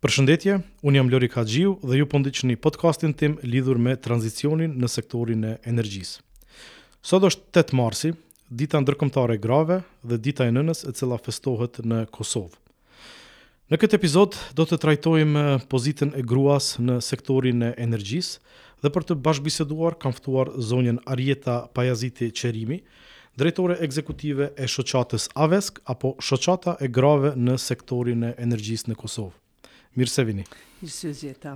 Përshëndetje, unë jam Lorik Haxhiu dhe ju po ndiqni podcastin tim lidhur me tranzicionin në sektorin e energjisë. Sot është 8 marsi, dita ndërkombëtare e grave dhe dita e nënës e cila festohet në Kosovë. Në këtë epizod do të trajtojmë pozitën e gruas në sektorin e energjisë dhe për të bashkëbiseduar kam ftuar zonjën Arjeta Pajaziti Qerimi, Drejtore Ekzekutive e Shoqatës Avesk apo Shoqata e Grave në Sektorin e Energjisë në Kosovë. Mirësevini. Mirësejugjeta.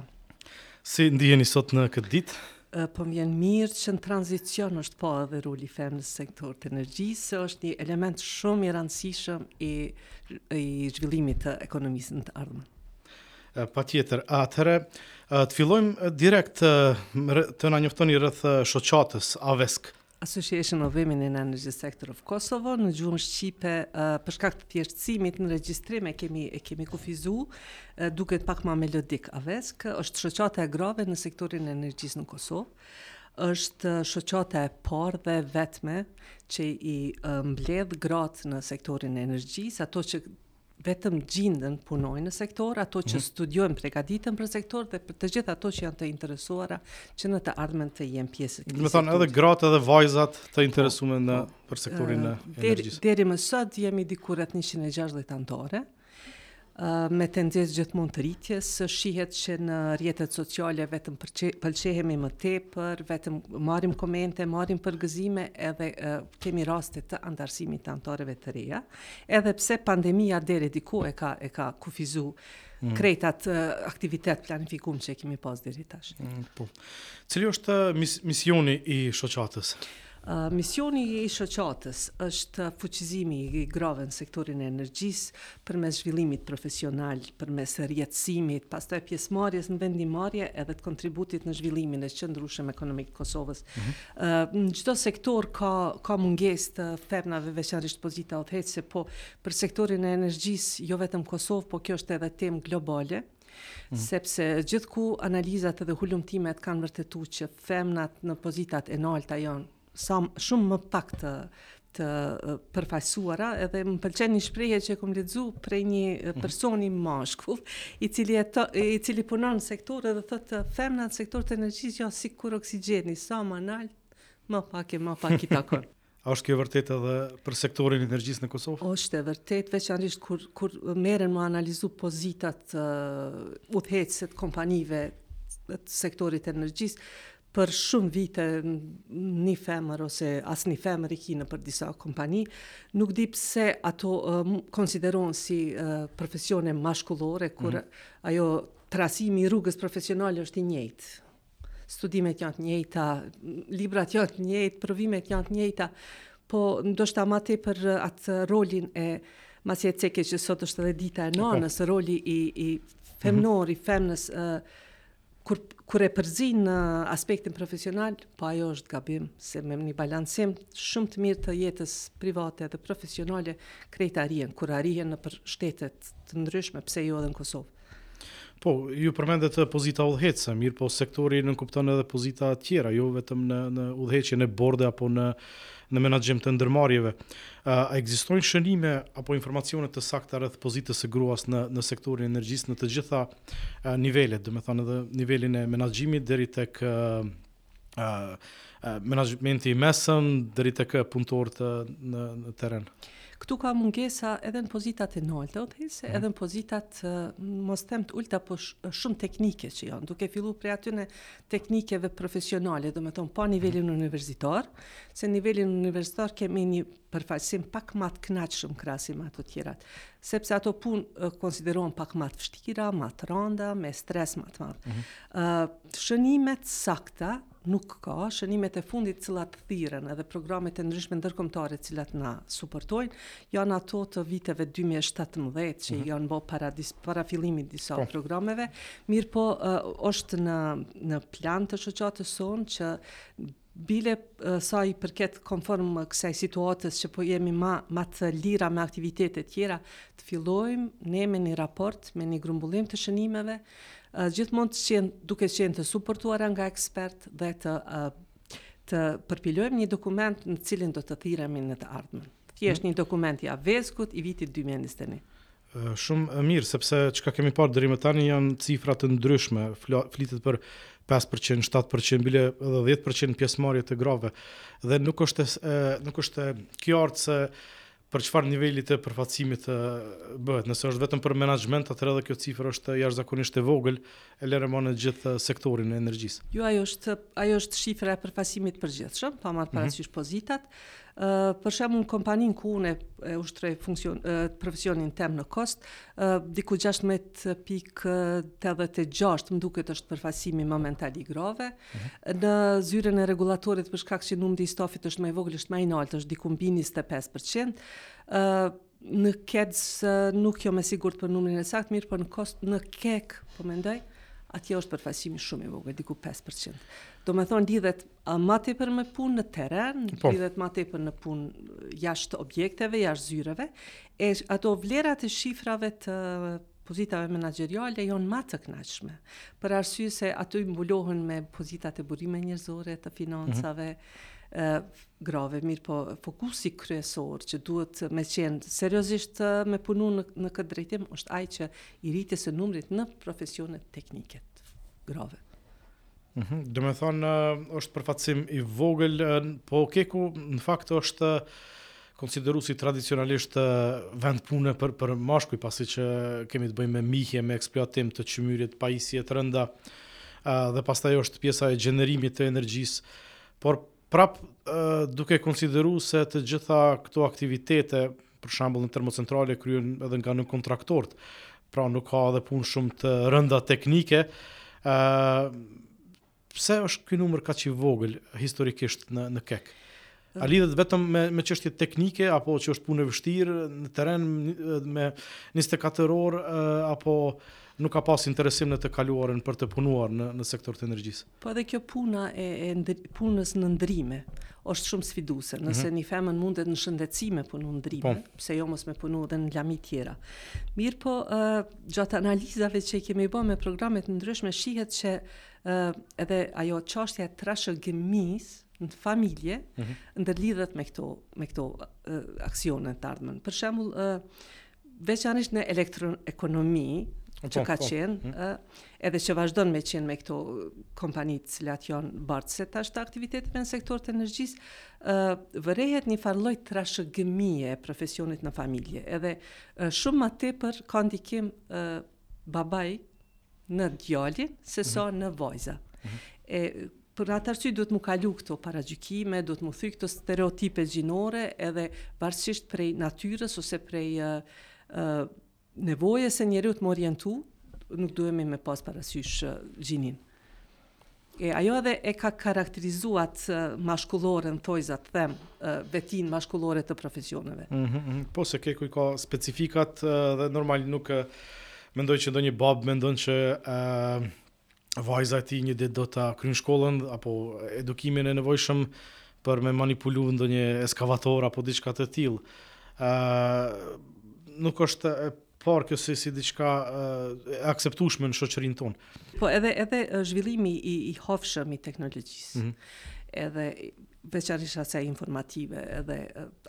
Si ndiheni sot në këtë ditë? Po më vjen mirë që në tranzicion është pa edhe roli i femrës në sektor të energjisë, se është një element shumë i rëndësishëm i, i zhvillimit të ekonomisë në të ardhmen. Patjetër, atëherë, të fillojmë direkt të, të na njoftoni rreth shoqatës, AVESK. Association of Women in Energy Sector of Kosovo, në gjuhën shqipe, për shkak të thjeshtësimit në regjistrim e kemi e kemi kufizu, duket pak ma melodik Avesk, është shoqata e grave në sektorin e energjisë në Kosovë. Është shoqata e parë dhe e vetme që i mbledh gratë në sektorin e energjisë, ato që vetëm gjinden punojnë në sektor, ato që mhm. studiojnë pregaditen për sektor dhe për të gjithë ato që janë të interesuara që në të ardhmen të jenë pjesë të këtij. Domethënë edhe gratë edhe vajzat të po, interesuar në po. për sektorin e energjisë. Deri, deri më sot jemi diku rreth 160 anëtare me tendencë gjithmonë të rritjes, shihet që në rrjetet sociale vetëm pëlqehemi më tepër, vetëm marrim komente, marrim përgëzime edhe kemi raste të antarësimit të anëtareve të reja. Edhe pse pandemia deri diku e ka e ka kufizu mm. krejt atë aktivitet të planifikum që kemi pas deri tash. Mm, po. Cili është mis misioni i shoqatës? Uh, misioni i shoqatës është fuqizimi i grave në sektorin e energjisë përmes zhvillimit profesional, përmes rrjetëzimit, pastaj pjesëmarrjes në vendimmarrje edhe të kontributit në zhvillimin e qëndrueshëm ekonomik të Kosovës Në çdo sektor ka ka mungesë të femnave veçanërisht në pozita udhëheqëse, po për sektorin e energjisë jo vetëm në Kosovë, po kjo është edhe temë globale. Mm. Sepse gjithkund analizat edhe hulumtimet kanë vërtetu që femnat në pozitat e nalta janë sa shumë më pak të të përfaqësuara edhe më pëlqen një shprehje që kam lexu prej një mhm. personi mashkull i cili e tho, i cili punon në sektor edhe thotë femnat në sektor të energjisë janë sikur oksigjeni sa ma nalt ma pak e ma pak i takon A është kjo e vërtetë edhe për sektorin e energjisë në Kosovë? Është e vërtetë, veçanërisht kur kur merren me analizu pozitat uh, udhëheqëse të kompanive të sektorit të energjisë, Për shumë vite ni femër ose asni femër i kena nëpër disa kompani, nuk di pse ato konsiderohen si profesione mashkullore kur ajo trasimi i rrugës profesionale është i njëjtë. Studimet janë të njëjta, librat janë të njëjtë, provimet janë të njëjta, po ndoshta ma tepër atë rolin e masi e ceke që sot është edhe dita e nanës, roli i i femnor i femnës Kur kur e përzin në aspektin profesional, po ajo është gabim, se me një balancim shumë të mirë të jetës private dhe profesionale, krejt arrihen, kur arrihen nëpër shtete të ndryshme, pse jo edhe në Kosovë. Po, ju përmendët pozita udhëheqëse, mirëpo sektori nënkupton edhe pozita tjera, jo vetëm në, në udhëheqje, në borde apo në, në menaxhim të ndërmarrjeve. A ekzistojnë shënime apo informacione të sakta rreth pozitës së gruas në, në sektorin e energjisë në të gjitha nivelet, domethënë edhe nivelin e menaxhimit deri tek menaxhmenti i mesëm deri tek punëtorët në, në terren. Këtu ka mungesa edhe në pozitat e nalta, mhm. edhe në pozitat mos të them të ulta, po shumë teknike që janë, duke fillu prej atyne teknikeve profesionale, domethonë pa nivelin mm. universitar, se në nivelin universitar kemi një përfaqësim pak ma të kënaqshëm krahasim me ato tjerat, sepse ato punë konsiderohen pak ma të vështira, ma të rënda, me stres ma të madh. Mm -hmm. uh, shënime të sakta nuk ka, shënimet e fundit në të cilat thirren edhe programet e ndryshme ndërkombtare të cilat na suportojnë, janë ato të viteve 2017 që mm -hmm. janë bo para, dis, para fillimit disa po. programeve, mirëpo uh, është në, në plan të shoqatës sonë që Bile sa i përket konform kësaj situatës që po jemi ma ma të lira me aktivitete tjera, të fillojmë ne me një raport, me një grumbullim të shënimeve, gjithmonë të qenë, duke qenë të suportuara nga ekspert dhe të të përpilojmë një dokument në cilin do të thirremi në të ardhmen. Thjesht një dokument i AWESK-ut i vitit 2021. Shumë mirë, sepse çka kemi parë deri më tani janë cifra të ndryshme, flitet për 5%, 7%, bile edhe 10% pjesëmarrje të grave, dhe nuk është, nuk është e qartë se për çfarë niveli të përfaqësimit bëhet. Nëse është vetëm për menaxhment, atëherë edhe kjo cifër është jashtëzakonisht e vogël, e lëre më në gjithë sektorin e energjisë. Jo, ajo është ajo është shifra e përfaqësimit të përgjithshëm, pa marrë mhm. parasysh mm -hmm. pozitat. Për shembull, në kompaninë ku unë e ushtroj profesionin tem në KOSTT, diku 16.86 më duket është përfaqësimi momental i grave. Mhm. Në zyrën e rregullatorit për shkak që numri i stafit është ma i vogël, është ma i naltë, është diku mbi 25%. Ëh Në KEDS, nuk jom e sigurt për numrin e saktë, mirëpo në KOSTT, në KEK, po mendoj, atje është përfaqësimi shumë i vogël, diku 5%. Domethonë lidhet a, ma tepër me punë në terren, po. lidhet ma tepër në punë jashtë objekteve, jashtë zyreve, e ato vlerat e shifrave të pozitave menaxheriale janë ma të kënaqshme, për arsye se aty mbulohen me pozitat e burime njerëzore të financave, mm -hmm. grave, mirëpo fokusi kryesor që duhet me qenë seriozisht me punu në, në këtë drejtim është ai që i rritjes së numrit në profesionet teknike grave. Mm -hmm. Domethonë, është përfaqësim i vogël, po KEK-u në fakt është konsideru si tradicionalisht vend pune për për mashkuj pasi që kemi të bëjmë me mihje, me eksploatim të qymyrit, pajisje të rënda dhe pastaj është pjesa e gjenerimit të energjisë, por prap duke konsideru se të gjitha këto aktivitete, për shembull në termocentrale kryhen edhe nga nënkontraktorët, pra nuk ka edhe punë shumë të rënda teknike, Pse është ky numër kaq i vogël historikisht në në KEK? A lidhet vetëm me me çështje teknike apo që është punë e vështirë në terren me 24 orë apo nuk ka pas interesim në të kaluarën për të punuar në në sektor të energjisë. Po edhe kjo puna e, e ndri, punës në ndërrime është shumë sfiduese. Mhm. Nëse mm -hmm. një femër mundet në shëndetësi me punu në ndërrime, po. pse jo mos me punu edhe në lami tjera. Mirëpo, uh, gjatë analizave që i kemi bërë me programe të ndryshme, shihet që ë edhe ajo çështja e trashëgimisë në familje mm -hmm. ndërlidhet me këto me këto aksione n'të ardhmen. Për shembull, ë veçanërisht në elektroekonomi po, që ka po. qenë, mm -hmm. edhe që vazhdon me qenë me këto kompanitë të cilat janë bartëse tash të aktiviteteve në sektor të energjisë, ë vërehet një farlloj trashëgimie e profesionit në familje. Edhe shumë ma tepër ka ndikim ë babai në djalin se sa mhm. në vajza. Mhm. E për atë arsye duhet m'u kalu këto paragjykime, duhet m'u thy këto stereotipe gjinore edhe varësisht prej natyrës ose prej uh, uh, nevojës së njeriut m'u orientu, nuk duhemi me pas parasysh gjininë. E ajo edhe e ka karakterizu atë mashkulloren, n'thojza të them, vetinë mashkullore të profesioneve. Mm -hmm. Po se KEK-u i ka specifikat dhe normal nuk mendoj që ndonjë babë mendon që uh, vajza e tij një ditë do ta kryjë shkollën apo edukimin e nevojshëm për me manipulu ndonjë eskavator apo diçka të tillë. ë uh, nuk është parë kjo si si diçka e akceptueshme në shoqërinë tonë. Po edhe edhe zhvillimi i i hovshëm i teknologjisë. Mm -hmm. Edhe veçanërisht asaj informative edhe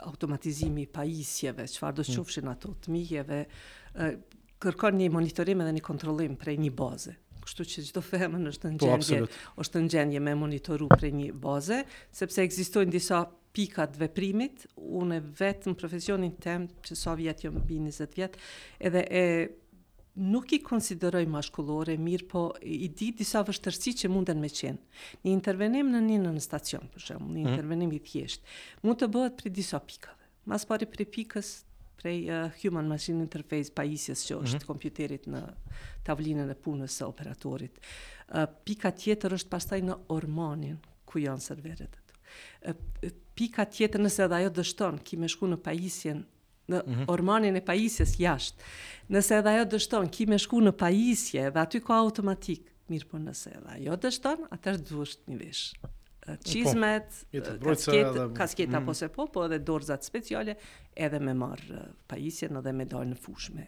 automatizimi i pajisjeve, çfarëdo mm. qofshin ato stabilimenteve, kërkon një monitorim edhe një kontrollim prej një baze. Kështu që çdo femër është në po, gjendje, po, është në gjendje me monitoru prej një baze, sepse ekzistojnë disa pika të veprimit, unë vetë në profesionin tem, që sa vjetë jam mbi 20 vjetë, edhe e nuk i konsideroj mashkullore, mirëpo i di disa vështërsi që munden me qenë. Një intervenim në një nënstacion, për shembull, një mhm. intervenim i thjesht, mund të bëhet prej disa pikave. Ma së pari prej pikës, prej uh, human machine interface pajisjes që është mm -hmm. kompjuterit në tavlinën e punës së operatorit. Uh, pika tjetër është pastaj në ormanin ku janë serverët. pika tjetër nëse edhe ajo dështon, ki me shku në pajisjen, në mm -hmm. ormanin e pajisjes jashtë, nëse edhe ajo dështon, ki me shku në pajisje dhe aty ka automatik, mirëpo nëse edhe ajo dështon, atëherë duhet m'i vesh çizmet, po, kasket, dhe... kasket mm -hmm. apo se po, po edhe dorëzat speciale, edhe me marrë pajisjen edhe me dalë në fushë me.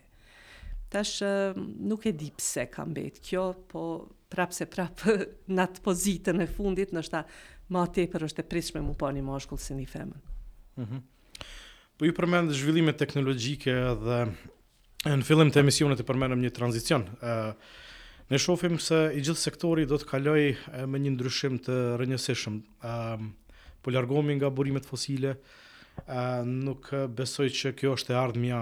Tash nuk e di pse ka mbet kjo, po prap se prap në atë pozitën e fundit, ndoshta ma tepër është e pritshme m'u pa një mashkull se një femër. Mm -hmm. Po ju përmendët zhvillime teknologjike dhe në fillim të emisionit e përmendëm një tranzicion. Ë ne shohim se i gjithë sektori do të kalojë me një ndryshim të rrënjësishëm. Ë po largohemi nga burimet fosile, ë Nuk besoj që kjo është e ardhmja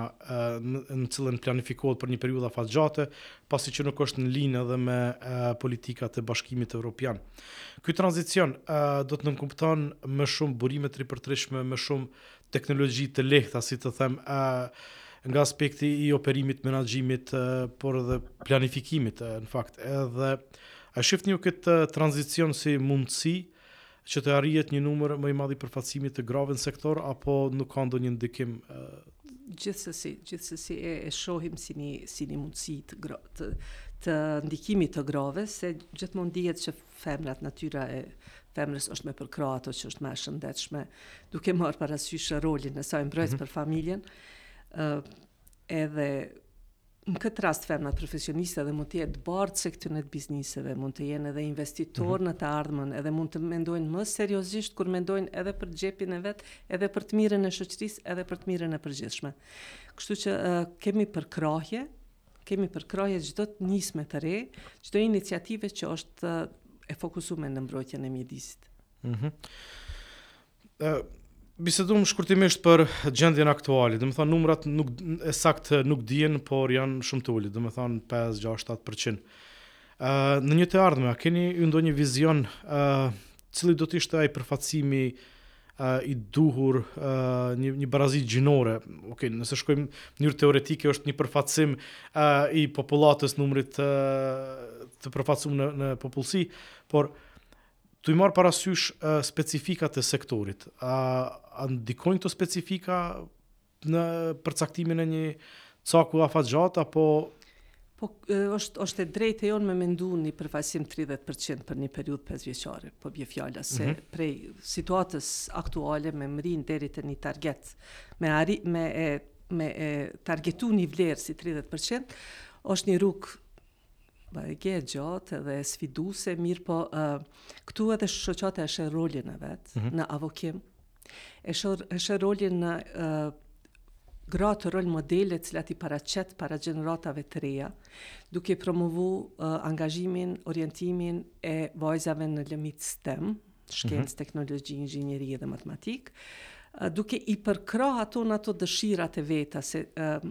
në të cilën planifikohet për një periudhë afatgjate, pasi që nuk është në linjë edhe me politikat e Bashkimit Evropian. Ky tranzicion do të nënkupton më shumë burime të ripërtrishme, më shumë teknologji të lehta, si të them, nga aspekti i operimit, menaxhimit, por edhe planifikimit në fakt. Edhe a shihni ju këtë tranzicion si mundësi që të arrihet një numër më i madh i përfaqësimit të grave në sektor apo nuk ka ndonjë ndikim gjithsesi gjithsesi e, e shohim si një si një mundësi të gra, të, të ndikimit të grave se gjithmonë dihet që femrat natyra e femrës është me përkrah ato që është më e shëndetshme duke marr parasysh rolin e saj mbrojtës mm -hmm. për familjen ë uh, edhe Në këtë rast femnat profesioniste dhe mund të jetë bartëse tu në të bizniseve, mund të jenë edhe investitorë mhm. në të ardhmen, edhe mund të mendojnë më seriozisht kur mendojnë edhe për xhepin e vet, edhe për të mirën e shoqërisë, edhe për të mirën e përgjithshme. Kështu që uh, kemi përkrahje, kemi përkrahje çdo të nisme të re, çdo iniciative që është uh, e fokusume në mbrojtjen e mjedisit. Mhm. Mm Biseduam shkurtimisht për gjendjen aktuale. Do të thotë numrat ekzakt nuk dihen, por janë shumë të ulët, do të thotë 5, 6, 7%. Ë në një të ardhme, a keni ju ndonjë vizion ë cili do të ishte ai përfaqësimi ë i duhur ë një një barazi gjinore. Okej, nëse shkojmë në mënyrë teoretike është një përfaqësim ë i popullatës numrit të të përfaqësuar në në popullsi, por Tu i marrë parasysh specifikat e sektorit. A, a ndikojnë këto specifika në përcaktimin e një caku afatgjatë apo Po është është e drejtë e jonë me mendu një përfaqësim 30% për një periudhë 5 vjeçare, po bje fjala se mm -hmm. prej situatës aktuale me mërri deri te një target, me, arri, me, e, me e, targetu një vlerë si 30%, është një rrugë Bajagi e gjatë edhe e sfiduse, mirëpo këtu edhe shoqata e sheh rolin e vet, mm -hmm. në avokim, e sheh, e sheh rolin në uh, gratë rol modele t'cilat i paraqet para gjeneratave të reja, duke e promovu uh, angazhimin, orientimin e vajzave në lëmit STEM, shkencë, mhm. teknologji, inxhinieri dhe matematikë, duke i përkrah ato në ato dëshirat e veta, se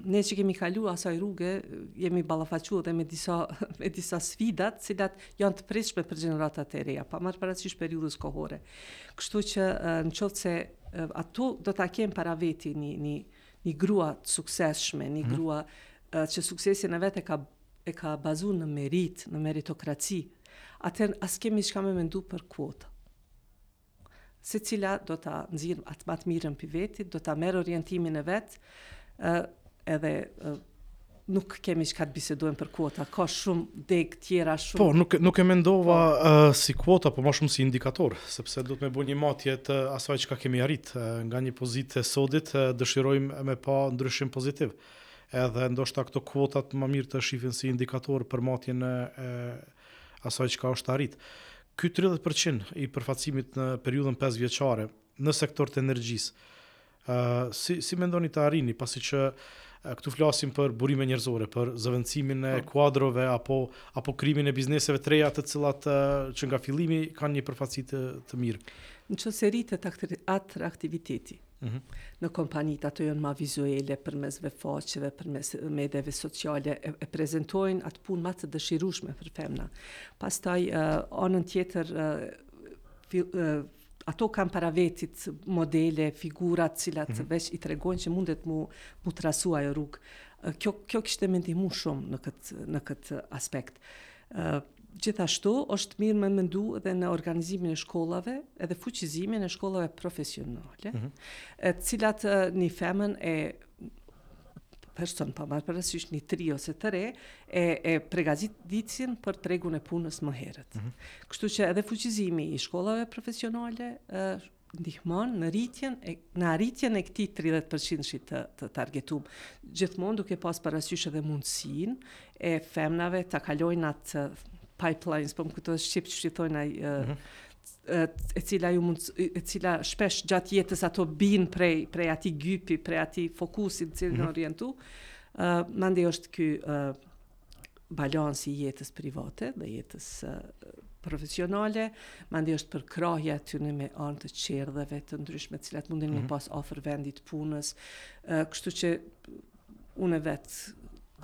ne që kemi kalu asaj rruge, jemi ballafaqu edhe me disa, me disa sfida të cilat janë të pritshme për gjeneratat e reja, pa marrë parasysh periudhës kohore. Kështu që në qoftë se ato do ta kenë para veti një, një, një grua të suksesshme, një mhm. grua që suksesin e vet e ka e ka bazu në meritë, në meritokraci, atëherë as kemi çka me mendu për kuota. Secila do ta nxjerr atë ma të mirën prej veti, do ta merr orientimin e vet, ë edhe ë nuk kemi çka të bisedojmë për kuota, ka shumë degë tjera shumë. Po, nuk nuk e mendova po. uh, si kuota, po ma shumë si indikator, sepse duhet me bo një matje të asaj çka kemi arrit uh, nga një pozitë e sodit, uh, dëshirojmë me pa ndryshim pozitiv. Edhe ndoshta këto kuotat ma mirë të shifen si indikator për matjen e asaj çka është arrit. Ky tridhjetë për qind i përfaqësimit në periudhën pesë vjeçare në sektor të energjisë, si si mendoni ta arrini, pasi që këtu flasim për burime njerëzore, për zëvendësimin e kuadrove apo apo krijimin e bizneseve të reja të cilat që nga fillimi kanë një përfaqësi të të mirë. Në qoftë se rritet atraktiviteti, në kompanitë ato janë ma vizuele përmes web faqeve, përmes mediave sociale e prezentojnë atë punë ma të dëshirueshme për femna. Pastaj anën tjetër ato kanë para veti modele, figura të cilat mm -hmm. veç i tregojnë që mundet m'u, m'u trasu ajo rrugë. Kjo, kjo kishte me ndihmu shumë në këtë, në këtë aspekt. Uh, Gjithashtu, është mirë me mendu edhe në organizimin e shkollave, edhe fuqizimin e shkollave profesionale, mhm. të cilat një femën e person pa marrë parasysh një të ri ose të re, e, e pregaditsin për tregun e punës më herët. Mm -hmm. Kështu që edhe fuqizimi i shkollave profesionale, ndihmon në arritjen e në arritjen e këtij tridhjetë përqindëshi të të targetum, gjithmonë duke pas parasysh edhe mundësinë e femrave ta kalojnë atë pipelines, s'po më kujtohet shqip qysh i thojnë ai mhm. e cila u mund e cila shpesh gjatë jetës ato bin prej prej atij gypi, prej atij fokusi në të cilin mm -hmm. orientu. Ë uh, mandej është ky uh, balansi i jetës private dhe jetës profesionale, mandi është përkrahja e tyre me anë të çerdheve të ndryshme, të cilat mundin mm -hmm. me mhm. pas afër vendit t'punës. Kështu që unë vet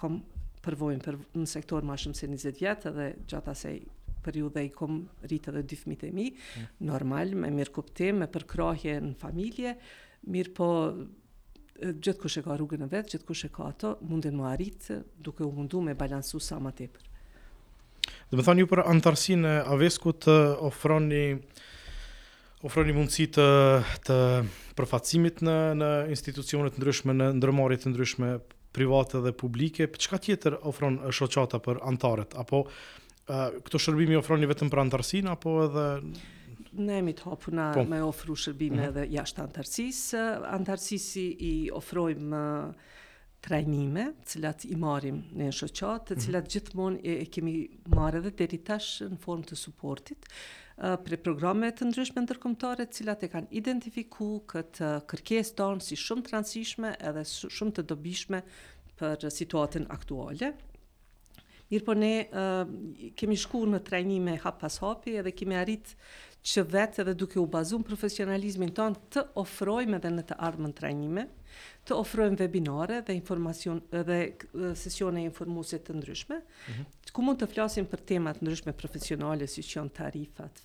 kam përvojën në sektor më shumë se 20 vjet dhe gjatë asaj periudhe i kom rritë edhe dy fëmijët e mi, mm -hmm. normal, me mirëkuptim, me përkrahje në familje, mirëpo Gjithkush e ka rrugën e vet, gjithkush e ka ato, mundin me arrit duke u mundu me balansu sa ma tepër. Domethanë ju për antarësinë e AWESK-ut ofroni ofroni mundësi të, të përfaqësimit në, në institucione të ndryshme, në ndërmarrje të ndryshme private dhe publike, por çka tjetër ofron shoqata për antarët, apo A, këto shërbime i ofroni vetëm për antarësinë, apo edhe... Ne jemi të hapun, po, me ofru shërbime mm -hmm. edhe jashtë antarësisë. Antarësisë i ofrojmë trajnime, të cilat i marrim në shoqatë, të mhm. cilat mm -hmm. gjithmonë e, e kemi marrë edhe deri tash në formë të suportit, prej programeve të ndryshme ndërkombtare, të cilat e kanë identifiku këtë kërkesë tonë si shumë të ranësishme edhe shumë të dobishme për situatën aktuale. Mirëpo ne kemi shku në trajnime hap pas hapi edhe kemi arrit që vetë edhe duke u bazu në profesionalizmin tonë të ofrojmë edhe në të ardhmen trajnime, të ofrojmë webinare dhe informacion edhe sesione informuese të ndryshme, ku mund të flasim për tema të ndryshme profesionale siç janë tarifat,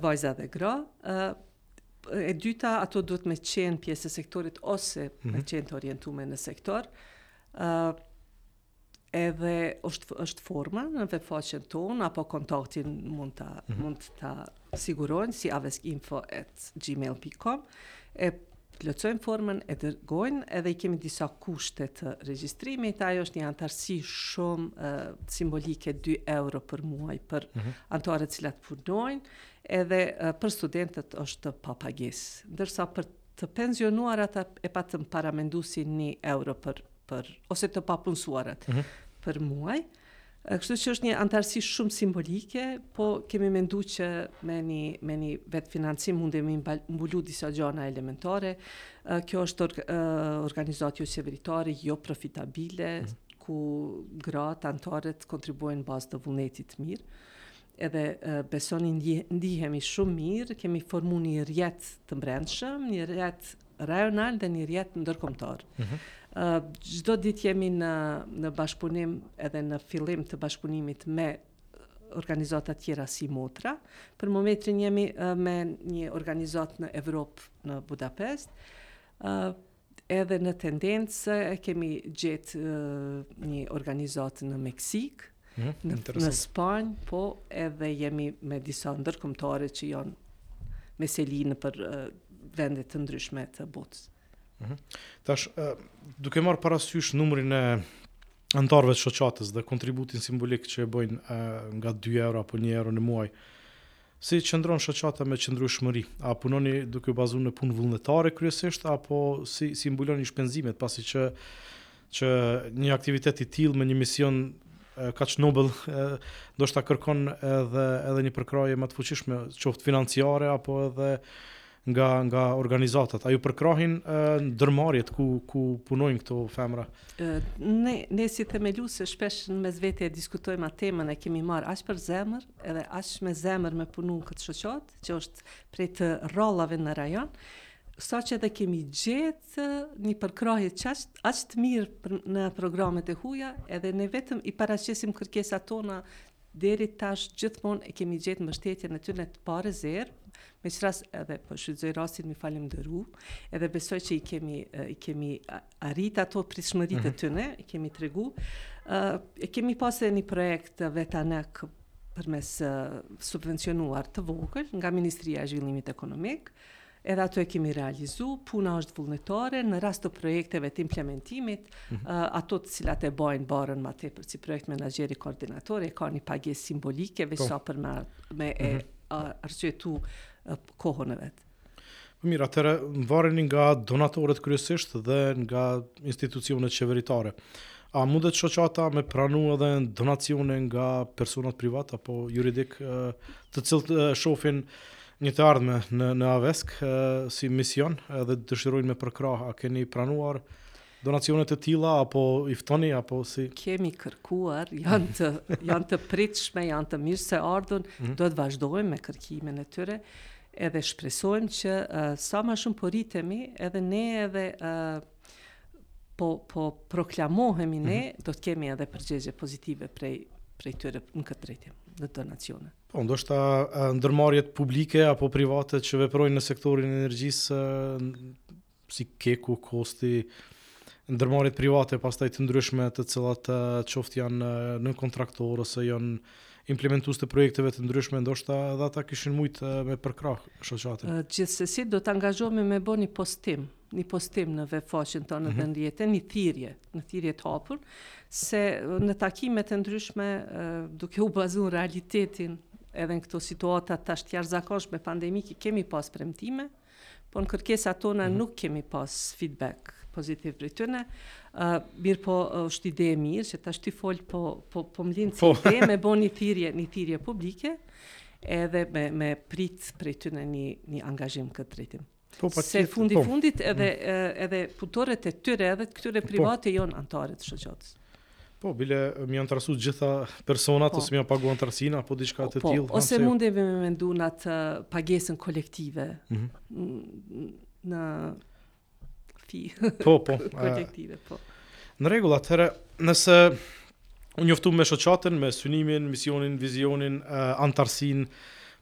vajza dhe gra, e dyta ato duhet me qenë pjesë e sektorit ose mm -hmm. me qenë të orientume në sektor, uh, edhe është, është forma në webfaqen tonë, apo kontaktin mund të, mm -hmm. mund ta sigurojnë si awesk info at gmail.com, e plotësojnë formën e dërgojnë edhe i kemi disa kushte të regjistrimit, ajo është një antarësi shumë e, simbolike 2 euro për muaj për mm -hmm. antaret të cilat punojnë, edhe e, për studentët është pa pagesë. Ndërsa për të pensionuarat e patëm paramendu si 1 euro për, për ose të papunësuarat mm -hmm. për muaj. Kështu që është një anëtarësi shumë simbolike, po kemi mendu që me një, me një vetëfinancim mundemi mbulu disa gjana elementare. Kjo është or, organizatë joqeveritare, joprofitabile, mm -hmm. ku gratë, anëtaret kontribuojnë në bazë të vullnetit të mirë edhe besoni ndihemi shumë mirë, kemi formu një rrjet të mbrendshëm, një rrjet rajonal dhe një rrjet ndërkombëtar. Çdo mhm. ditë jemi në në bashkëpunim edhe në fillim të bashkëpunimit me organizata tjera simotra. Për momentin jemi me një organizatë në Evropë, në Budapest. Edhe në tendencë e kemi gjetë një organizatë në Meksikë, Mhm, në Spanjë, po edhe jemi me disa ndërkombëtare që janë me seli nëpër vende të ndryshme të botës. Mhm. Tash, duke marrë parasysh numrin e anëtarëve të shoqatës dhe kontributin simbolik që e bëjnë nga 2 euro apo 1 euro në muaj, si qëndron shoqata me qëndrueshmëri? A punoni duke u bazuar në punë vullnetare kryesisht apo si si mbuloni shpenzimet, pasi që që një aktivitet i tillë me një mision kaq nobel ndoshta kërkon edhe edhe një përkrahje më të fuqishme, qoftë financiare apo edhe nga nga organizatat a ju përkrahin ndërmarrjet ku ku punojnë këto femra? Ne ne si themeluese shpesh në mes vete e diskutojmë atë temën e kemi marrë aq për zemër edhe aq me zemër me punu këtë shoqatë që është prej të rrallave në rajon saqë edhe kemi gjetë një përkrahje aq, aq të mirë në programet e huja edhe ne vetëm i paraqesim kërkesat tona Deri tash gjithmonë e kemi gjetë mbështetjen e tyne të parezervë, me ç'rast edhe po shfrytëzoj rastin me i falënderu, edhe besoj që i kemi i kemi arritë ato pritshmëritë e tyne, i kemi tregu. E kemi pas edhe një projekt Beta Net përmes subvencionuar të vogël nga Ministria e Zhvillimit Ekonomik, Edhe ato e kemi realizu, puna është vullnetare, në rast të projekteve të implementimit, ato të cilat e bajnë barrën ma tepër, si projekt menaxheri, koordinatori, e kanë një pagesë simbolike, veç sa për me, me e arsyetu kohën e vet. Po mirë, atëherë mvareni nga donatorët kryesisht dhe nga institucionet qeveritare. A mundet shoqata me pranu edhe donacione nga personat privat apo juridik të cilët shofin Një të ardhme në në AWESK si mision edhe dëshirojnë me përkrah. A keni pranuar donacione të tilla apo i ftoni apo si? Kemi kërkuar, janë të janë të pritshme, janë të mirëseardhun, mm -hmm. do të vazhdojmë me kërkimin e tyre. Edhe shpresojmë që uh, sa më shumë po rritemi, edhe ne edhe uh, po po proklamohemi ne, mm -hmm. do të kemi edhe përgjigje pozitive prej prej tyre në këtë drejtim, në donacione. Po, ndoshta ndërmarrjet publike apo private që veprojnë në sektorin e energjisë si Keku, KOSTT-i, ndërmarrjet private pastaj të ndryshme të cilat qoftë janë nënkontraktorë ose janë implementues të projekteve të ndryshme, ndoshta edhe ata kishin mujt me përkrah shoqatën. Gjithsesi do të angazhohemi me bo ni postim një postim në web faqen tonë mm -hmm. dhe në rrjete, një thirrje, një thirrje të hapur se në takime të ndryshme duke u bazuar në realitetin edhe në këto situata tash të jashtëzakonshme pandemike kemi pas premtime, po në kërkesat tona mm -hmm. nuk kemi pas feedback pozitiv prej tyne. Uh, mirë po është ide e mirë që tash tu fol po po po m'lind si po. ide me bo një thirrje, një thirrje publike edhe me me prit prej tyne një një angazhim në këtë drejtim. Po, po, se fundi i po. fundit edhe mm. edhe punëtorët e tyre edhe të këtyre po. private po. janë anëtarë të shoqatës. Po, bile me i anëtarësu gjithë personat po. ose me jau pagu antarësinë apo diçka të po, tillë. Po, ose mundemi me mendu në atë pagesën kolektive. Mm -hmm. Në fi. Po, po. kolektive, po. Në rregull, atëherë, nëse U njoftuam me shoqatën, me synimin, misionin, vizionin, anëtarësinë,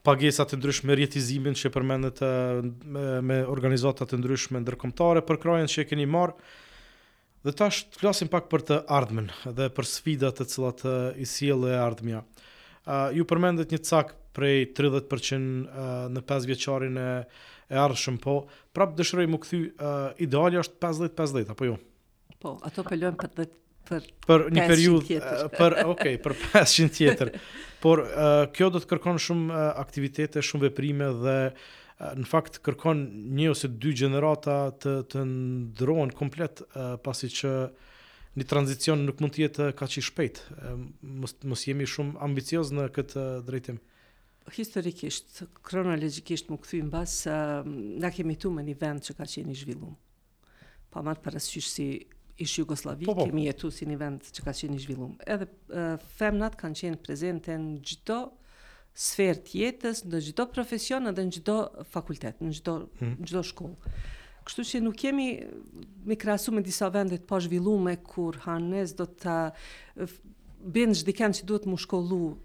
pagesat e ndryshme, rrjetëzimin që përmendët me organizata të ndryshme ndërkombëtare, përkrahjen që e keni marrë. Dhe tash të flasim pak për të ardhmen dhe për sfidat të cilat i sjell e ardhmja. Ju përmendët një cak prej 30% në 5 vjeçarin e e ardhshëm, po prapë dëshiroj mu kthy, ideali është 50-50, apo jo? Po, ato pelojnë për të për për një periudhë për okay, për 5 vjeçarin tjetër. Por uh, kjo do të kërkon shumë uh, aktivitete, shumë veprime dhe uh, në fakt kërkon një ose dy gjenerata të të ndrohen komplet uh, pasi që një tranzicion nuk mund të jetë kaq i shpejt. Uh, mos mos jemi shumë ambicioz në këtë uh, drejtim historikisht, kronologikisht me u kthy mbas, na kemi të bojmë me një vend që ka qenë i zhvillum. pa marrë parasysh, si ish Jugosllavi, po, po, kemi jetu si një vend që ka qenë i zhvillum. Edhe femnat kanë qenë prezente në gjithdo sferë të jetës, në gjithdo profesion edhe në gjithdo fakultet, në gjithdo, hmm. në gjithdo shkollë. Kështu që nuk jemi me u krahasu me disa vende t'pazhvillume kur hanes do të bin zhdiken që duhet m'u shkollu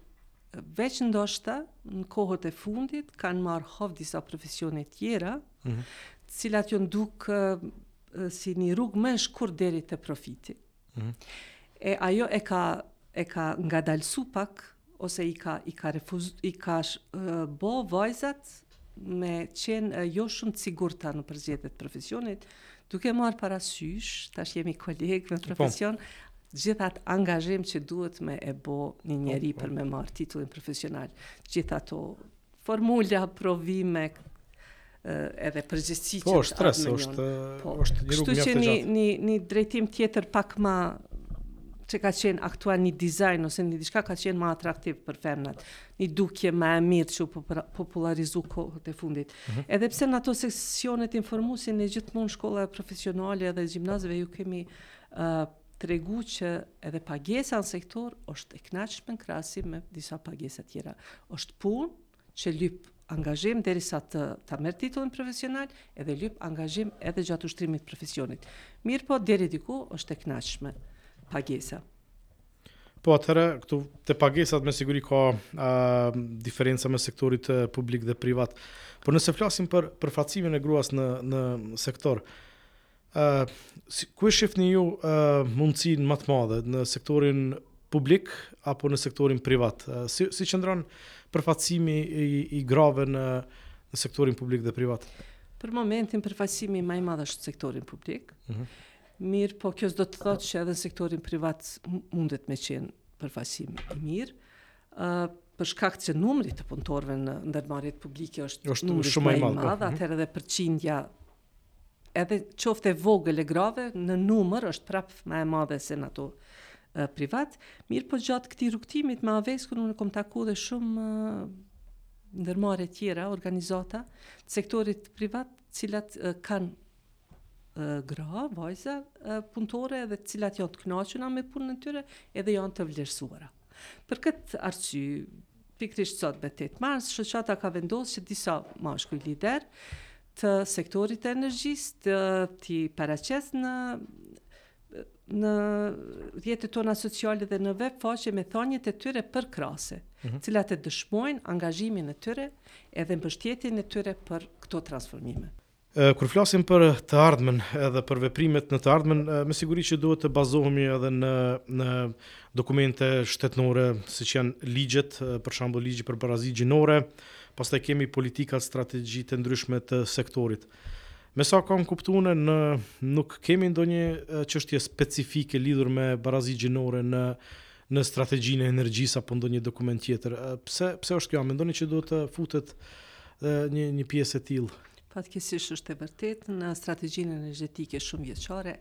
veç ndoshta në kohët e fundit kanë marrë hov disa profesione tjera, mhm. të cilat ju kanë duk si një rrugë më e shkurt deri te profiti. Mhm. E ajo e ka e ka ngadalsu pak ose i ka i ka refuz i ka sh, uh, bo vajzat me qenë uh, jo shumë të sigurta në përzgjedhje të profesionit, duke marr parasysh, tash jemi kolegë me po. profesion, gjithë atë angazhim që duhet me e bo një po, njeri po. për me marrë titullin profesional, gjithë ato Formula provime edhe përgjegjësi po, që është stres, është po, është një rrugë mjaft e gjatë. Kështu që një drejtim tjetër pak ma që ka qenë aktual një dizajn ose një diçka ka qenë ma atraktiv për femnat. Një dukje ma e mirë që u popularizu kohët e fundit. Mm -hmm. Edhe pse në ato sesionet informuese ne gjithmonë shkollave profesionale dhe gjimnazeve ju kemi uh, tregu që edhe pagesa në sektor është e kënaqshme në krahasim me disa pagesa tjera. Është punë që lyp angazhim derisa ta merr titullin profesional, edhe lyp angazhim edhe gjatë ushtrimit të profesionit. Mirëpo deri diku është e kënaqshme pagesa. Po atëherë këtu te pagesat me siguri ka ë diferenca mes sektorit publik dhe privat. Por nëse flasim për përfaqësimin e gruas në në sektor, Ku e shifni ju mundësinë ma të madhe, në sektorin publik apo në sektorin privat? Si si qëndron përfaqësimi i i grave në në sektorin publik dhe privat? Për momentin përfaqësimi më i madh është në sektorin publik. Mm -hmm. Mirëpo kjo s'do të thotë që edhe në sektorin privat mundet me qenë përfaqësim i mirë. Ë uh, për shkak se numri i punëtorëve në ndërmarrjet publike është, është numri shumë më i madh, madh mhm. atëherë edhe përqindja edhe qoftë e vogël e grave, në numër është prap ma e madhe se në ato privat, mirëpo gjatë këtij rrugëtimit me AWESK-un unë kom taku edhe shumë ndërmarrje tjera, organizata të sektorit privat, të cilat kanë gra, vajza, punëtore dhe të cilat janë të kënaqura me punën e tyre, edhe janë të vlerësuara. Për këtë arsye, pikërisht sot me 8 mars, shoqata ka vendosur që disa meshkuj liderë të sektorit të energjisë, t'i paraqes në në rrjetet tona sociale dhe në web faqe me thëniet e tyre përkrahëse, mm -hmm. të cilat e dëshmojnë angazhimin e tyre edhe mbështjetin e tyre për këto transformime. Kur flasim për të ardhmen edhe për veprimet në të ardhmen, me siguri që duhet të bazohemi edhe në në dokumente shtetnore, siç janë ligjet, për shembull ligji për barazi gjinore, Pastaj kemi politikat, strategjitë e ndryshme të sektorit. Me sa kam kuptuar unë, ne nuk kemi ndonjë çështje specifike lidhur me barazi gjinore në në strategjinë e energjisë apo ndonjë dokument tjetër. Pse pse është kjo? A mendoni që duhet të futet një një pjesë e tillë? Fatkeqësisht është e vërtetë në strategjinë energjetike shumëvjeçare,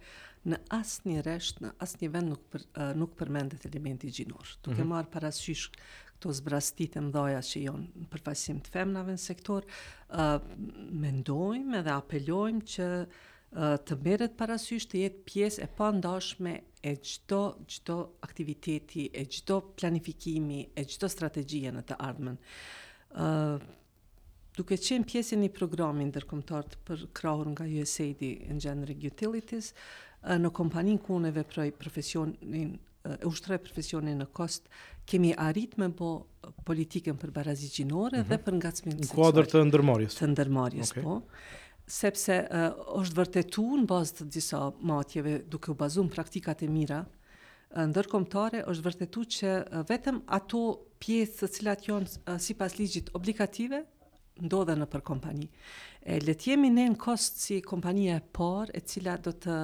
në asnjë rresht, në asnjë vend nuk për, nuk përmendet elementi gjinor. Duke mm -hmm. marrë parasysh Këto zbrazëtitë e mëdhaja që janë në përfaqësim të femnave në sektor, mendojmë edhe apelojmë që të merret parasysh të jetë pjesë e pandashme e çdo çdo aktiviteti, e çdo planifikimi, e çdo strategjie në të ardhmen. Duke qenë pjesë e një programi ndërkombëtar të përkrahur nga USAID Engendering Utilities, në kompaninë ku unë veproj profesionin e ushtroj profesionin në KOSTT, kemi arrit me bo politikën për barazi gjinore dhe për ngacmim seksual. Në kuadër të ndërmarrjes. Të ndërmarrjes, po. Sepse është vërtetu në bazë të disa matjeve duke u bazu në praktikat e mira ndërkombëtare është vërtetu që vetëm ato pjesë të cilat janë sipas ligjit obligative ndodhen nëpër kompani. E le të jemi ne në KOSTT si kompania e parë e cila do të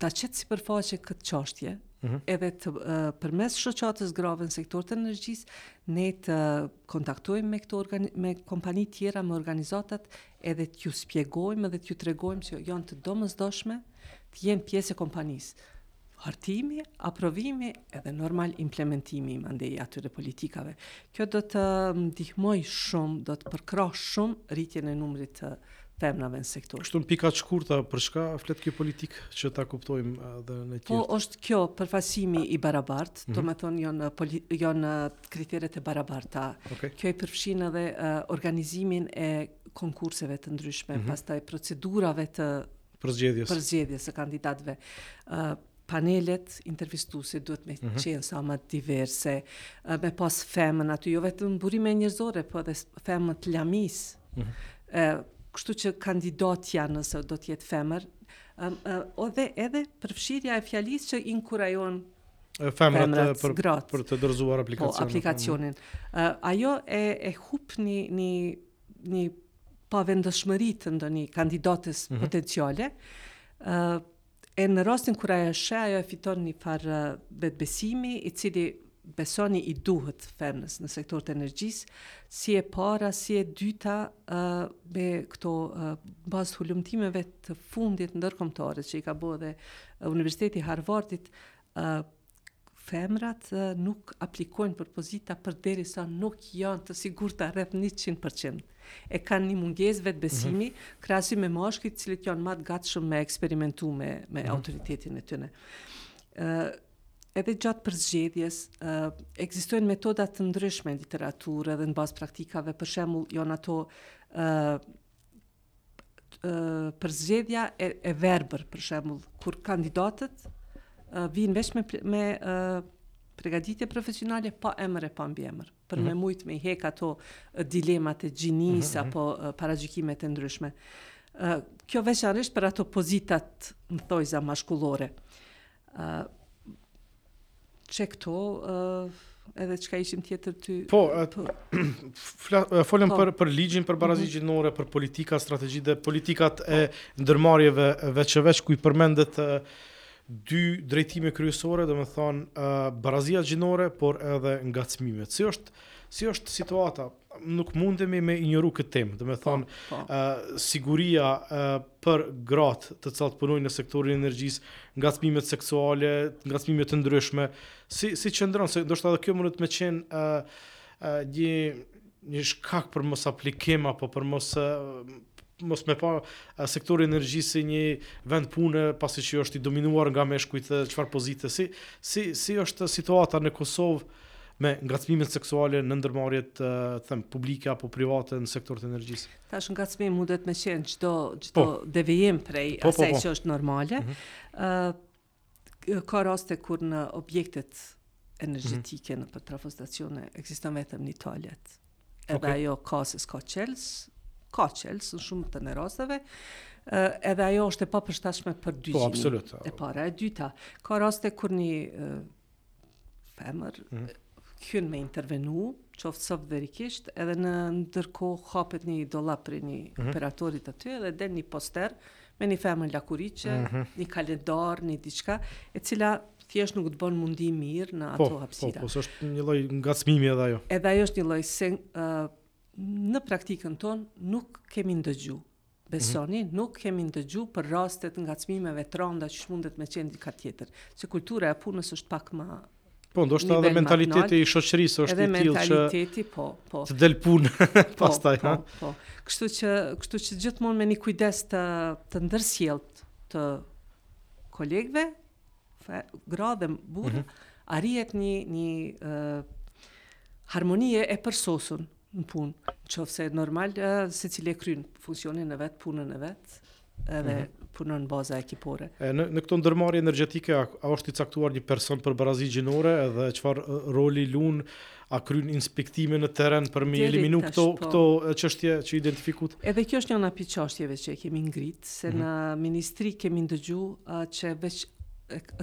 ta qet në sipërfaqe këtë çështje, mm -hmm. edhe të përmes shoqatës së grave në sektor të energjisë, ne të kontaktojmë me këto me kompani tjera, me organizatat, edhe t'ju shpjegojmë edhe t'ju tregojmë se janë të domosdoshme, të jenë pjesë e kompanisë. Hartimi, aprovimi edhe normal implementimi i mandej atyre politikave. Kjo do të ndihmojë shumë, do të përkrahë shumë rritjen e numrit të femrave në sektor. Kështu në pika të shkurta, për çka flet kjo politikë që ta kuptojmë dhe ne tjerët? Po është kjo përfaqësimi i barabart, mm -hmm. domethënë janë, janë kriteret e barabarta. Okay. Kjo i përfshin edhe uh, organizimin e konkurseve të ndryshme, mm -hmm. pastaj procedurave të përzgjedhjes. Përzgjedhjes së kandidatëve. Ë uh, panelet intervistuese duhet me mm -hmm. qenë sa ma diverse, uh, me pas femën aty, jo vetëm burime njerëzore, po edhe femën të lamisë. Mm -hmm. uh, kështu që kandidatja nëse do të jetë femër, ë um, uh, edhe edhe përfshirja e fjalisë që inkurajon femrat, femrat për, gratë, për të dorëzuar po, aplikacionin. Po, aplikacionin. Uh, ajo e e hup një një pavendosmëri të ndonjë kandidates mm -hmm. potenciale, e në rastin kur ajo e sheh, ajo e fiton një farë vetëbesimi, i cili besoj i duhet femnës në sektor të energjisë, si e para, si e dyta, uh, me këto uh, n'bazë hulumtimeve të fundit ndërkombëtare, që i ka bo edhe Universiteti Harvardit, uh, Femrat nuk aplikojnë për pozita përderisa nuk janë të sigurta rreth njëqind për qind. E kanë një mungesë vetëbesimi, krahasim me mashkujt të cilët janë ma të gatshëm me eksperimentu me me autoritetin e tyne. Ë edhe gjatë përzgjedhjes ë ekzistojnë metoda të ndryshme në literaturë edhe në bazë praktikave, për shembull janë ato ë përzgjedhja e, e verbër, për shembull, kur kandidatët vijnë veç me, me pregaditje profesionale pa emër e pa mbiemër, për mm -hmm. me mhm. mujt me i hek ato dilemat e gjinisë mm -hmm. apo paragjykimet e ndryshme. Kjo veçanërisht për ato pozitat në thojza mashkullore. Qe këto, edhe çka ishim tjetër ty. Po, po. folëm po. për për ligjin për barazi mhm. gjinore, për politika, strategji dhe politikat e ndërmarrjeve veç e veç ku i përmendet dy drejtime kryesore, domethanë, barazia gjinore, por edhe ngacmimet. Si është, si është situata nuk mundemi me injoru këtë temë. Domethonë, po, po. ë siguria ë për gratë të cilat punojnë në sektorin e energjisë, ngacmimet seksuale, ngacmime të ndryshme, si si qëndron se ndoshta edhe kjo mundet me qenë ë ë një një shkak për mos aplikim apo për mos mos me pa sektorin e energjisë si një vend pune, pasi që është i dominuar nga meshkujt, çfarë pozite, si, si, si është situata në Kosovë me ngacmimet seksuale në ndërmarrjet të them, publike apo private në sektor të energjisë? Tash ngacmimi mundet me qenë çdo, çdo po, devijim prej po, po asaj po, po. që është normale. Mm -hmm. uh, Ka raste kur në objektet energjetike nëpër trafostacione ekziston vetëm një toalet. Edhe okay. ajo ka se s'ka çelës, ka çelës në shumtën e rasteve, edhe ajo është e papërshtatshme për dy po, gjinë. Po, absolut. E para, e dyta, ka raste kur një femër, mm. hyn me intervenu, qoftë softverikisht, edhe në ndërkohë hapet një dollap prej një mm -hmm. operatorit aty, edhe del një poster me një femër lakuriqe, mm -hmm. një kalendar, një diçka, e cila thjesht nuk të bon m'u ndi mirë në po, ato po, hapsira. Po, po, është një lloj ngacmimi edhe ajo. Edhe ajo është një lloj, se uh, në praktikën tonë nuk kemi ndëgju. Besoni, nuk kemi ndëgju për raste të ngacmimeve të randa qysh mundet me qenë diçka tjetër, se kultura e punës është pak ma Po, ndoshta edhe mentaliteti i shoqërisë është i tillë që edhe mentaliteti, po, po. Të del punë po, pastaj, po, po, po. Kështu që, kështu që gjithmonë me një kujdes të të ndërsjellë të kolegëve, fa, gra dhe burra, mm -hmm. arrihet një një uh, harmoni e përsosur në punë, në qoftë se normal, secili e kryn funksionin e vet, punën e vet, edhe mm -hmm. punon në baza ekipore. E, në, në këto ndërmarrje energjetike, a, a është i caktuar një person për barazi gjinore edhe çfarë roli lun, a kryn inspektime në terren për me i eliminu këto, po. këto çështje që identifikut? Edhe kjo është një nga prej çashtjeve që e kemi ngrit, se mm -hmm. në ministri kemi ndëgju a, që veç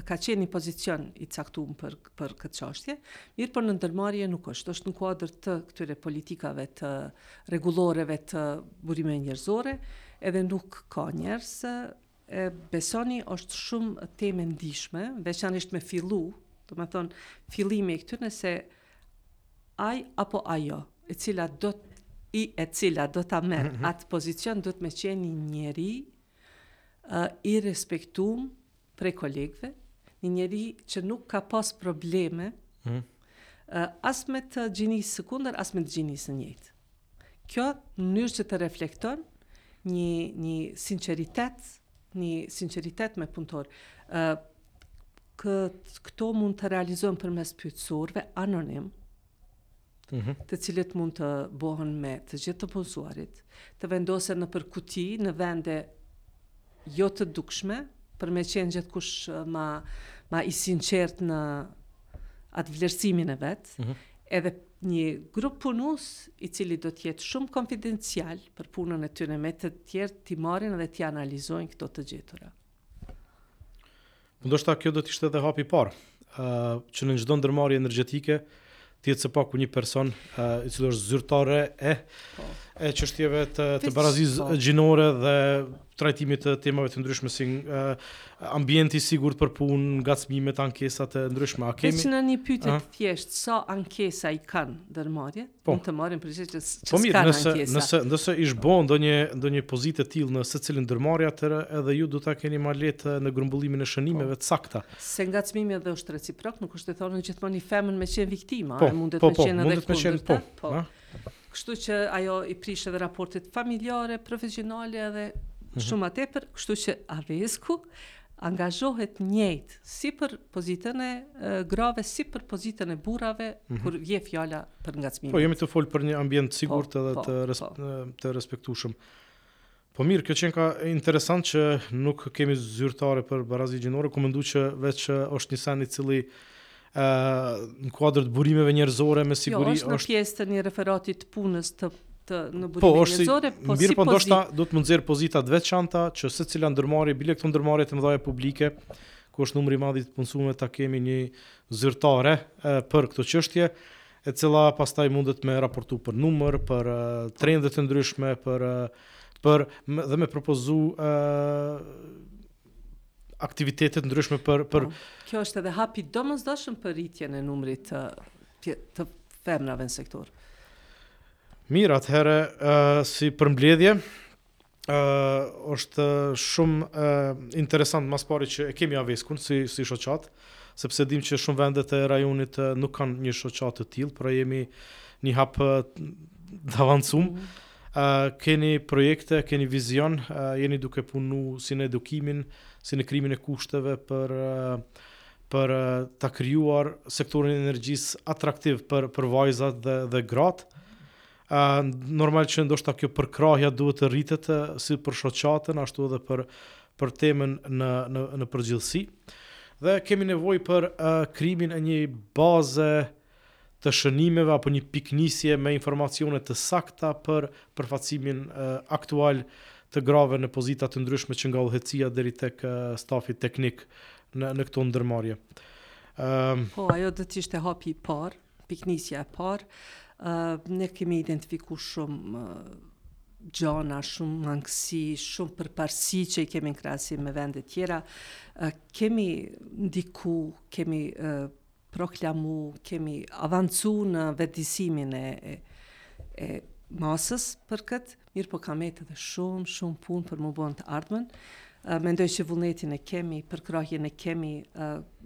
ka qenë një pozicion i caktuar për për këtë çështje, mirëpo në ndërmarrje nuk është. Është në kuadër të këtyre politikave të rregulloreve të burimeve njerëzore, edhe nuk ka njerëz, e besoni është shumë temë e ndishme, veçanërisht me fillu, domethënë fillimi i këtyre se ai apo ajo, e cila do të i e cila do ta merr mm -hmm. atë pozicion duhet me qenë një njeri i respektum prej kolegëve, një njeri që nuk ka pas probleme mm. as me të gjinisë së kundërt, as me të gjinisë së njëjtë. Kjo në mënyrë që të reflekton një, një sinceritet, një sinceritet me punëtorë. Kët, këto mund të realizohen përmes pyetësorëve anonimë, të cilët mund të bëhen me të gjithë të punësuarit, të vendosen nëpër kuti në vende jo të dukshme, për me qenë gjithkush ma, ma i sinqertë në atë vlerësimin e vet, mm -hmm. edhe një grup punues i cili do të jetë shumë konfidencial për punën e tyre me të tjerë t'i marrin dhe t'i analizojnë këto të gjetura. Ndoshta kjo do të ishte edhe hapi i parë, ë që në çdo ndërmarrje energjetike të jetë së paku një person ë i cili është zyrtare e po. e çështjeve të të barazisë po. gjinore dhe trajtimit të temave të ndryshme si ë ambienti i sigurt për punë, ngacmimet, ankesat e ndryshme. A kemi Veç një pyetje të thjeshtë, sa ankesa i kanë ndërmarrjet? Po. Mund të marrin përgjigje që s- që Po mirë, s'kanë nëse ankesa. nëse nëse ish bo ndonjë ndonjë pozitë e tillë në secilën ndërmarrje atëherë edhe ju do ta keni më lehtë në grumbullimin e shënimeve Po. të sakta. Se ngacmimi edhe është reciprok, nuk është e thënë gjithmonë një femën me qenë viktima, Po, e mundet po, me po, qenë edhe mundet me qenë, kundërta. po, a? Kështu që ajo i prish edhe raportet familjare, profesionale edhe Mhm. shumë më tepër, kështu që rreziku angazhohet njëjtë si për pozitën e grave si për pozitën e burrave mm -hmm. kur vje fjala për ngacmimin. Po jemi tu fol për një ambient të sigurt po, edhe po, të res po. të respektushëm. Po mirë, kjo qenka interesant që nuk kemi zyrtare për barazi gjinore, kom mendu që veç është një sen i cili në kuadër të burimeve njerëzore me jo, siguri jo, është në pjesë të një referati të punës të të në burime po, është njëzore, si, po si po ndoshta do të duhej me nxjerr pozita të veçanta që secila ndërmarrje, bile këto ndërmarrje të mëdhaja publike, ku është numri i madh i të punësumve ta kenë një zyrtare e, për këto çështje, e cila pastaj mundet me raportu për numër, për e, trende të ndryshme, për e, për dhe me propozu e, aktivitete të ndryshme për për po, Kjo është edhe hap i domosdoshëm për rritjen e numrit të të femrave në sektor. Mirë, atëherë uh, si përmbledhje, ë uh, është shumë uh, interesant ma së pari që e kemi AWESK-un si si shoqatë, sepse dimë që shumë vende të rajonit uh, nuk kanë një shoqatë të tillë, pra jemi një hap uh, të avancum. Mm -hmm. Ë keni projekte, ë keni vizion, ë jeni duke punu si në edukimin, si në krijimin e kushteve për për ta krijuar sektorin e energjisë atraktiv për për vajzat dhe dhe gratë. Ë normal që ndoshta kjo përkrahja duhet të rritet si për shoqatën ashtu edhe për për temën në në në përgjithësi. Dhe kemi nevojë për krijimin e një baze të shënimeve apo një pikënisje me informacione të sakta për përfaqësimin aktual të grave në pozita të ndryshme që nga udhëheqësia deri tek stafi teknik në në këto ndërmarrje. Ëm. Po, ajo do të ishte hapi i parë, pikënisja e parë. Ë ne kemi identifiku shumë gjana, shumë mangësi, shumë përparësi që i kemi në krahasim me vendet tjera. Ë kemi ndiku, kemi ë proklamu, kemi avancu në vetëdijësimin e e masës për këtë, mirëpo ka met edhe shumë, shumë punë për m'u bo n't'ardhmen. Mendoj që vullnetin e kemi, përkrahjen e kemi,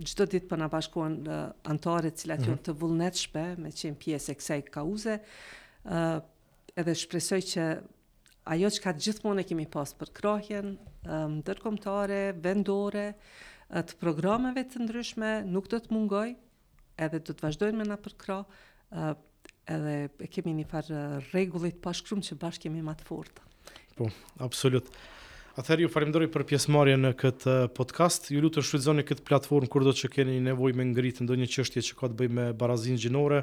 çdo ditë po na bashkohen anëtare të cilat janë mhm. të vullnetshme me qenë pjesë e kësaj kauze. Edhe shpresoj që ajo çka gjithmonë e kemi pas përkrahjen ndërkombëtare, vendore, të programeve të ndryshme nuk do të mungojë, edhe do të vazhdojnë me na përkrah, edhe e kemi një farë rregulli t'pashkrum që bashkë jemi ma të forta. Po, absolut. Atëherë ju falënderoj për pjesëmarrje në këtë eh, podcast. Ju lutem të shfrytëzoni këtë platformë kurdo që keni nevojë me ngritë ndonjë çështje që ka të bëjë me barazinë gjinore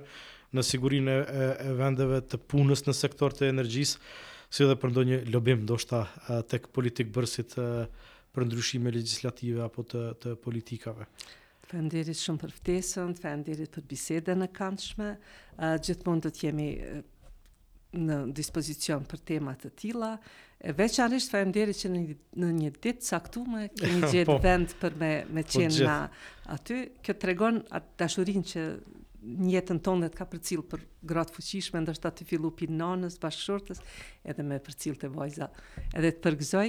në sigurinë e, e vendeve të punës në sektor të energjisë, si dhe për ndonjë lobim, ndoshta eh, tek politikëbërësit eh, për ndryshime legjislative apo të, të politikave. Faleminderit shumë për ftesën, faleminderit për bisedën e këndshme, gjithmonë do të jemi në dispozicion për tema të tilla. E veçanërisht faleminderit që në një, në një ditë të caktume kemi po. gjetë po, vend për me me po qenë na aty. Kjo tregon atë dashurinë që në jetën tonde të ka përcjellë për gratë e fuqishme, ndoshta tu fillu pi nanës, bashkëshortes, edhe me përcjellë te vajza. Edhe të përgëzoj